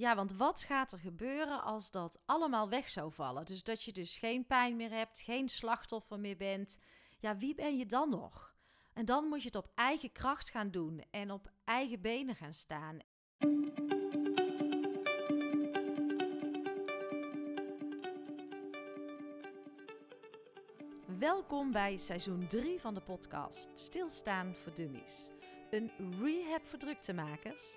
Ja, want wat gaat er gebeuren als dat allemaal weg zou vallen? Dus dat je dus geen pijn meer hebt, geen slachtoffer meer bent. Ja, wie ben je dan nog? En dan moet je het op eigen kracht gaan doen en op eigen benen gaan staan. Welkom bij seizoen 3 van de podcast Stilstaan voor Dummies. Een rehab voor druktemakers,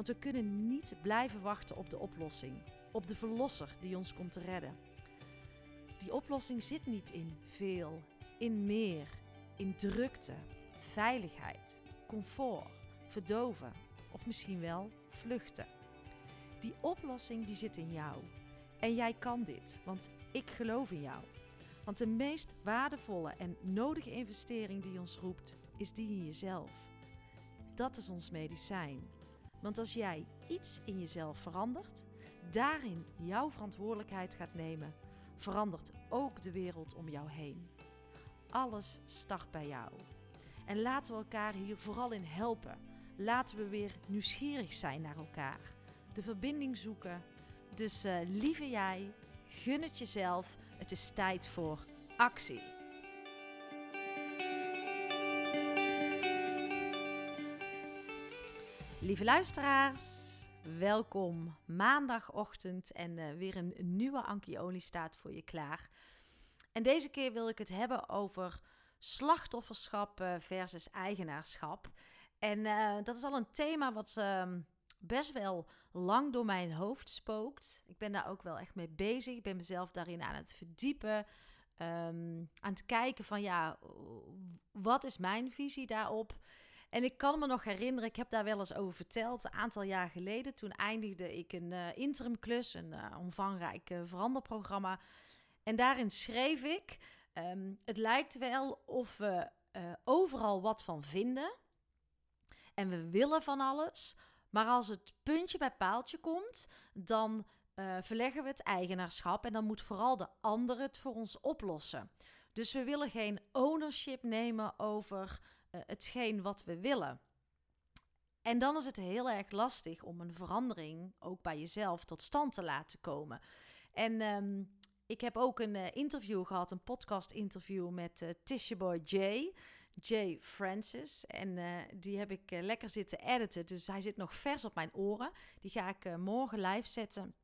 Want we kunnen niet blijven wachten op de oplossing, op de verlosser die ons komt te redden. Die oplossing zit niet in veel, in meer, in drukte, veiligheid, comfort, verdoven of misschien wel vluchten. Die oplossing die zit in jou. En jij kan dit, want ik geloof in jou. Want de meest waardevolle en nodige investering die ons roept, is die in jezelf. Dat is ons medicijn. Want als jij iets in jezelf verandert, daarin jouw verantwoordelijkheid gaat nemen, verandert ook de wereld om jou heen. Alles start bij jou. En laten we elkaar hier vooral in helpen. Laten we weer nieuwsgierig zijn naar elkaar. De verbinding zoeken. Dus uh, lieve jij, gun het jezelf. Het is tijd voor actie. Lieve luisteraars, welkom. Maandagochtend en uh, weer een nieuwe Anki staat voor je klaar. En deze keer wil ik het hebben over slachtofferschap uh, versus eigenaarschap. En uh, dat is al een thema wat uh, best wel lang door mijn hoofd spookt. Ik ben daar ook wel echt mee bezig. Ik ben mezelf daarin aan het verdiepen. Um, aan het kijken van ja, wat is mijn visie daarop? En ik kan me nog herinneren, ik heb daar wel eens over verteld, een aantal jaar geleden. Toen eindigde ik een uh, interimklus, een uh, omvangrijk uh, veranderprogramma. En daarin schreef ik, um, het lijkt wel of we overal wat van vinden. En we willen van alles. Maar als het puntje bij paaltje komt, dan verleggen we het eigenaarschap. En dan moet vooral de ander het voor ons oplossen. Dus we willen geen ownership nemen over hetgeen wat we willen. En dan is het heel erg lastig om een verandering ook bij jezelf tot stand te laten komen. En um, ik heb ook een uh, interview gehad, een podcast-interview met uh, Tisha Boy Jay, Jay Francis. En die heb ik lekker zitten editen, dus hij zit nog vers op mijn oren. Die ga ik morgen live zetten.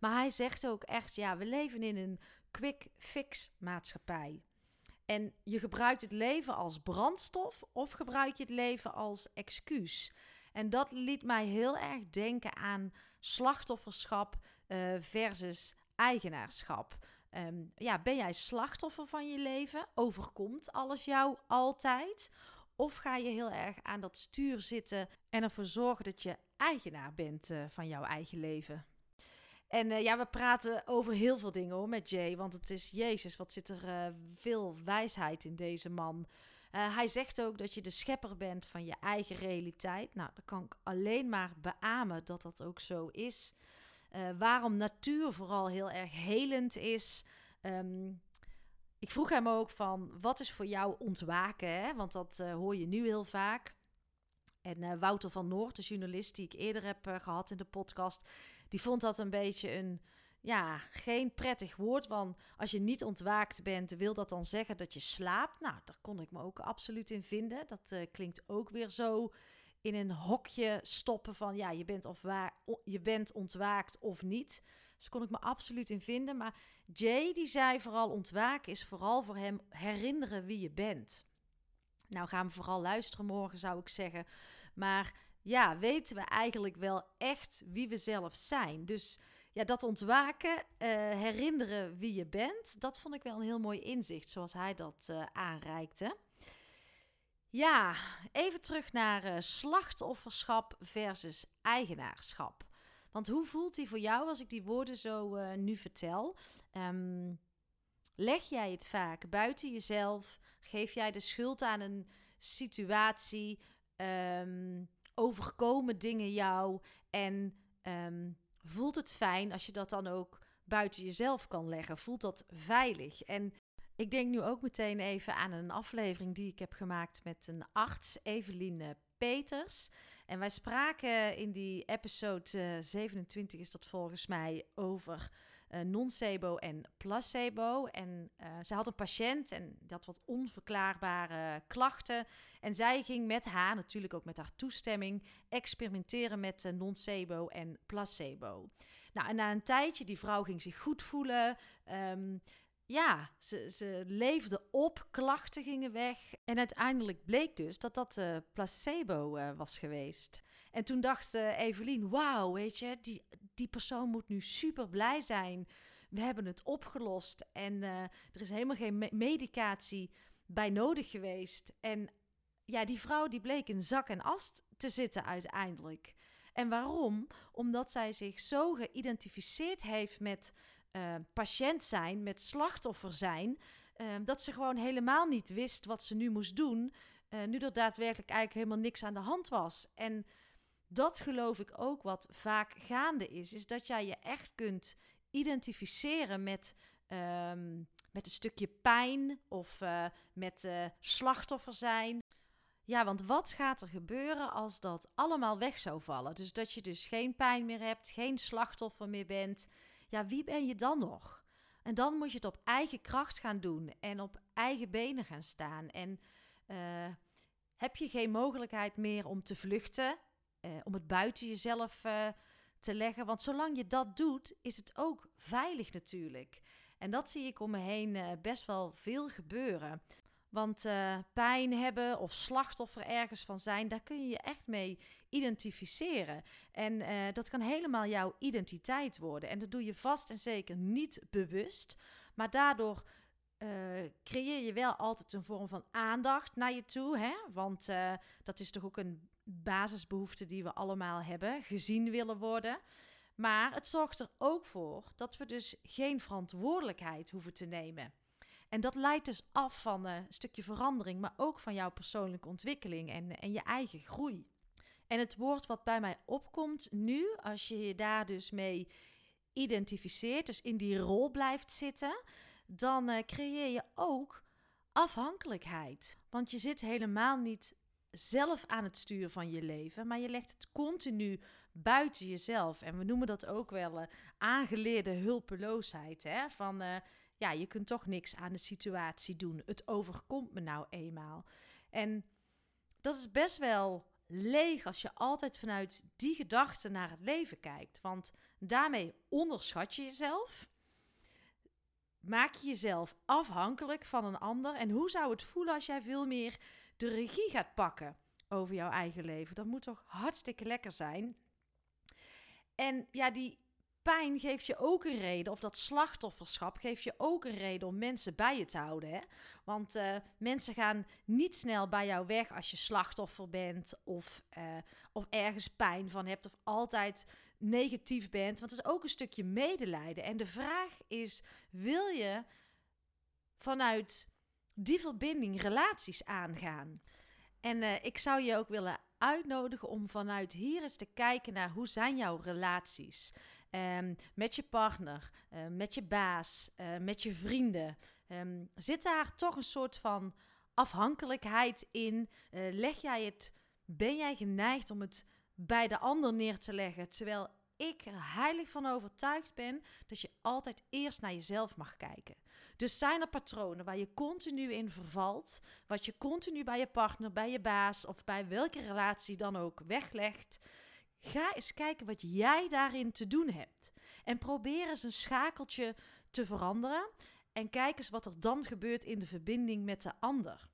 Maar hij zegt ook echt, ja, we leven in een quick fix maatschappij. En je gebruikt het leven als brandstof of gebruik je het leven als excuus. En dat liet mij heel erg denken aan slachtofferschap uh, versus eigenaarschap. Um, ja, ben jij slachtoffer van je leven? Overkomt alles jou altijd? Of ga je heel erg aan dat stuur zitten en ervoor zorgen dat je eigenaar bent uh, van jouw eigen leven? En uh, ja, we praten over heel veel dingen hoor met Jay. Want het is Jezus, wat zit er uh, veel wijsheid in deze man. Uh, hij zegt ook dat je de schepper bent van je eigen realiteit. Nou, dat kan ik alleen maar beamen dat dat ook zo is. waarom natuur vooral heel erg helend is. Um, ik vroeg hem ook van, wat is voor jou ontwaken? Hè? Want dat hoor je nu heel vaak. En Wouter van Noort, de journalist die ik eerder heb gehad in de podcast, die vond dat een beetje een, ja, geen prettig woord. Want als je niet ontwaakt bent, wil dat dan zeggen dat je slaapt? Nou, daar kon ik me ook absoluut in vinden. Dat uh, klinkt ook weer zo in een hokje stoppen van, ja, je bent, of waar, je bent ontwaakt of niet. Dus kon ik me absoluut in vinden. Maar Jay, die zei vooral ontwaken is vooral voor hem herinneren wie je bent. Nou gaan we vooral luisteren morgen, zou ik zeggen. Maar ja, weten we eigenlijk wel echt wie we zelf zijn? Dus ja, dat ontwaken, uh, herinneren wie je bent, dat vond ik wel een heel mooi inzicht, zoals hij dat uh, aanreikte. Ja, even terug naar uh, slachtofferschap versus eigenaarschap. Want hoe voelt die voor jou als ik die woorden zo nu vertel? Um, leg jij het vaak buiten jezelf? Geef jij de schuld aan een situatie? Um, overkomen dingen jou? En um, voelt het fijn als je dat dan ook buiten jezelf kan leggen? Voelt dat veilig? En ik denk nu ook meteen even aan een aflevering die ik heb gemaakt met een arts, Eveline Peters. En wij spraken in die episode 27 eh, is dat volgens mij over uh, nocebo en placebo. En uh, ze had een patiënt en had wat onverklaarbare klachten. En zij ging met haar, natuurlijk ook met haar toestemming, experimenteren met uh, nocebo en placebo. Nou, en na een tijdje, die vrouw ging zich goed voelen. Um, ja, ze, ze leefde op, klachten gingen weg. En uiteindelijk bleek dus dat dat uh, placebo uh, was geweest. En toen dacht uh, Evelien, wauw, weet je, die, die persoon moet nu super blij zijn. We hebben het opgelost en er is helemaal geen me medicatie bij nodig geweest. En ja, die vrouw die bleek in zak en ast te zitten uiteindelijk. En waarom? Omdat zij zich zo geïdentificeerd heeft met uh, patiënt zijn, met slachtoffer zijn, uh, dat ze gewoon helemaal niet wist wat ze nu moest doen, uh, nu er daadwerkelijk eigenlijk helemaal niks aan de hand was. En dat geloof ik ook wat vaak gaande is, is dat jij je echt kunt identificeren met, um, met een stukje pijn of met slachtoffer zijn. Ja, want wat gaat er gebeuren als dat allemaal weg zou vallen? Dus dat je dus geen pijn meer hebt, geen slachtoffer meer bent ja, wie ben je dan nog? En dan moet je het op eigen kracht gaan doen en op eigen benen gaan staan. En uh, heb je geen mogelijkheid meer om te vluchten, uh, om het buiten jezelf uh, te leggen. Want zolang je dat doet, is het ook veilig natuurlijk. En dat zie ik om me heen best wel veel gebeuren. Want pijn hebben of slachtoffer ergens van zijn, daar kun je je echt mee identificeren. En uh, dat kan helemaal jouw identiteit worden. En dat doe je vast en zeker niet bewust. Maar daardoor uh, creëer je wel altijd een vorm van aandacht naar je toe. Hè? Want dat is toch ook een basisbehoefte die we allemaal hebben: gezien willen worden. Maar het zorgt er ook voor dat we dus geen verantwoordelijkheid hoeven te nemen. En dat leidt dus af van een stukje verandering, maar ook van jouw persoonlijke ontwikkeling en, en je eigen groei. En het woord wat bij mij opkomt nu, als je je daar dus mee identificeert, dus in die rol blijft zitten, dan uh, creëer je ook afhankelijkheid. Want je zit helemaal niet zelf aan het sturen van je leven, maar je legt het continu buiten jezelf. En we noemen dat ook wel uh, aangeleerde hulpeloosheid. Hè? Van uh, ja, je kunt toch niks aan de situatie doen. Het overkomt me nou eenmaal. En dat is best wel leeg als je altijd vanuit die gedachte naar het leven kijkt. Want daarmee onderschat je jezelf. Maak je jezelf afhankelijk van een ander. En hoe zou het voelen als jij veel meer de regie gaat pakken over jouw eigen leven? Dat moet toch hartstikke lekker zijn. En ja, die pijn geeft je ook een reden, of dat slachtofferschap geeft je ook een reden om mensen bij je te houden. Hè? Want uh, mensen gaan niet snel bij jou weg als je slachtoffer bent, of, uh, of ergens pijn van hebt, of altijd negatief bent. Want het is ook een stukje medelijden. En de vraag is: wil je vanuit die verbinding relaties aangaan? En uh, ik zou je ook willen uitnodigen om vanuit hier eens te kijken naar hoe zijn jouw relaties um, met je partner, uh, met je baas, uh, met je vrienden. Um, zit daar toch een soort van afhankelijkheid in? Uh, leg jij het, ben jij geneigd om het bij de ander neer te leggen, terwijl ik er heilig van overtuigd ben dat je altijd eerst naar jezelf mag kijken. Dus zijn er patronen waar je continu in vervalt, wat je continu bij je partner, bij je baas of bij welke relatie dan ook weglegt, Ga eens kijken wat jij daarin te doen hebt. En probeer eens een schakeltje te veranderen. En kijk eens wat er dan gebeurt in de verbinding met de ander.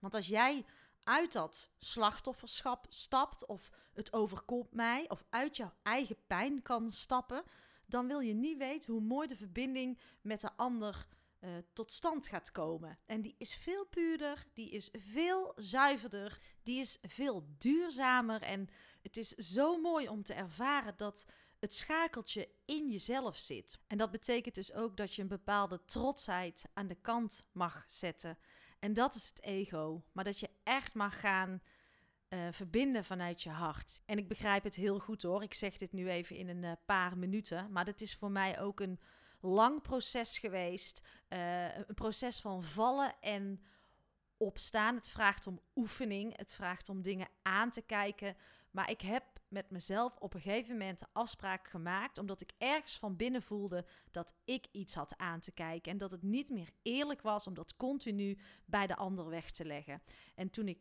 Want als jij uit dat slachtofferschap stapt, of het overkomt mij, of uit jouw eigen pijn kan stappen, dan wil je niet weten hoe mooi de verbinding met de ander uh, tot stand gaat komen. En die is veel puurder, die is veel zuiverder, die is veel duurzamer. En het is zo mooi om te ervaren dat het schakeltje in jezelf zit. En dat betekent dus ook dat je een bepaalde trotsheid aan de kant mag zetten. En dat is het ego. Maar dat je echt mag gaan uh, verbinden vanuit je hart. En ik begrijp het heel goed hoor. Ik zeg dit nu even in een uh, paar minuten. Maar dat is voor mij ook een lang proces geweest. Uh, een proces van vallen en opstaan. Het vraagt om oefening. Het vraagt om dingen aan te kijken. Maar ik heb met mezelf op een gegeven moment afspraak gemaakt. Omdat ik ergens van binnen voelde dat ik iets had aan te kijken. En dat het niet meer eerlijk was om dat continu bij de ander weg te leggen. En toen ik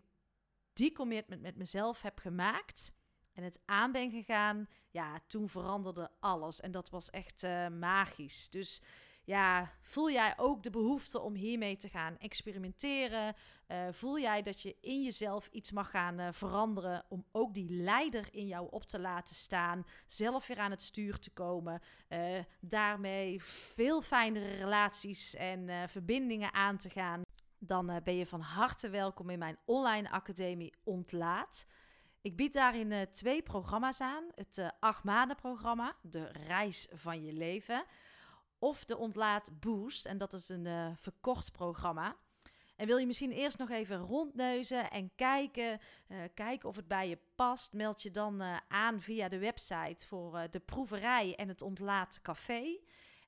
die commitment met mezelf heb gemaakt en het aan ben gegaan, ja, toen veranderde alles. En dat was echt uh, magisch. Dus ja, voel jij ook de behoefte om hiermee te gaan experimenteren? Uh, voel jij dat je in jezelf iets mag gaan uh, veranderen om ook die leider in jou op te laten staan, zelf weer aan het stuur te komen, uh, daarmee veel fijnere relaties en verbindingen aan te gaan? Dan ben je van harte welkom in mijn online academie Ontlaat. Ik bied daarin twee programma's aan: het acht maanden programma, de reis van je leven of de Ontlaat Boost. En dat is een uh, verkort programma. En wil je misschien eerst nog even rondneuzen en kijken, uh, kijken of het bij je past, meld je dan uh, aan via de website voor de proeverij en het Ontlaat Café.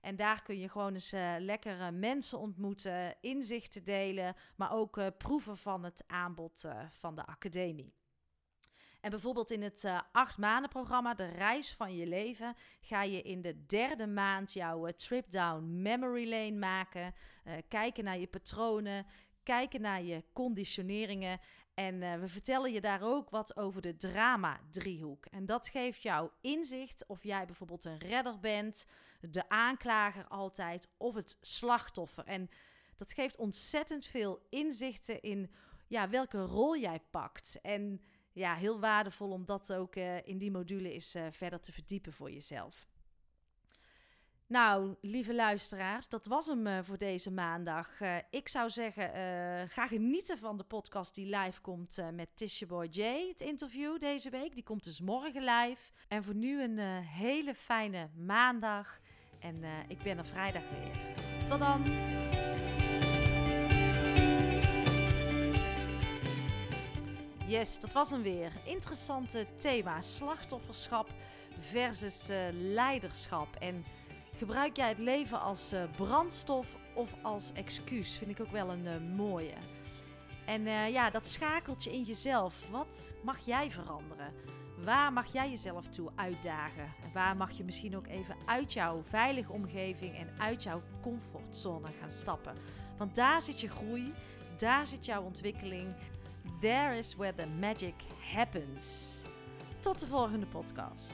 En daar kun je gewoon eens lekkere mensen ontmoeten, inzichten delen, maar ook proeven van het aanbod van de academie. En bijvoorbeeld in het uh, acht maanden programma, de reis van je leven, ga je in de derde maand jouw uh, trip down memory lane maken. Uh, kijken naar je patronen, kijken naar je conditioneringen. En we vertellen je daar ook wat over de drama-driehoek. En dat geeft jou inzicht of jij bijvoorbeeld een redder bent, de aanklager altijd of het slachtoffer. En dat geeft ontzettend veel inzichten in ja, welke rol jij pakt. En ja, heel waardevol om dat ook uh, in die module eens uh, verder te verdiepen voor jezelf. Nou, lieve luisteraars, dat was hem uh, voor deze maandag. ik zou zeggen, ga genieten van de podcast die live komt met Tisha Boy J. Het interview deze week, die komt dus morgen live. En voor nu een hele fijne maandag. En ik ben er vrijdag weer. Tot dan! Yes, dat was hem weer. Interessante thema: slachtofferschap versus uh, leiderschap. En gebruik jij het leven als uh, brandstof of als excuus? Vind ik ook wel een uh, mooie. En ja, dat schakeltje in jezelf. Wat mag jij veranderen? Waar mag jij jezelf toe uitdagen? En waar mag je misschien ook even uit jouw veilige omgeving en uit jouw comfortzone gaan stappen? Want daar zit je groei, daar zit jouw ontwikkeling. There is where the magic happens. Tot de volgende podcast.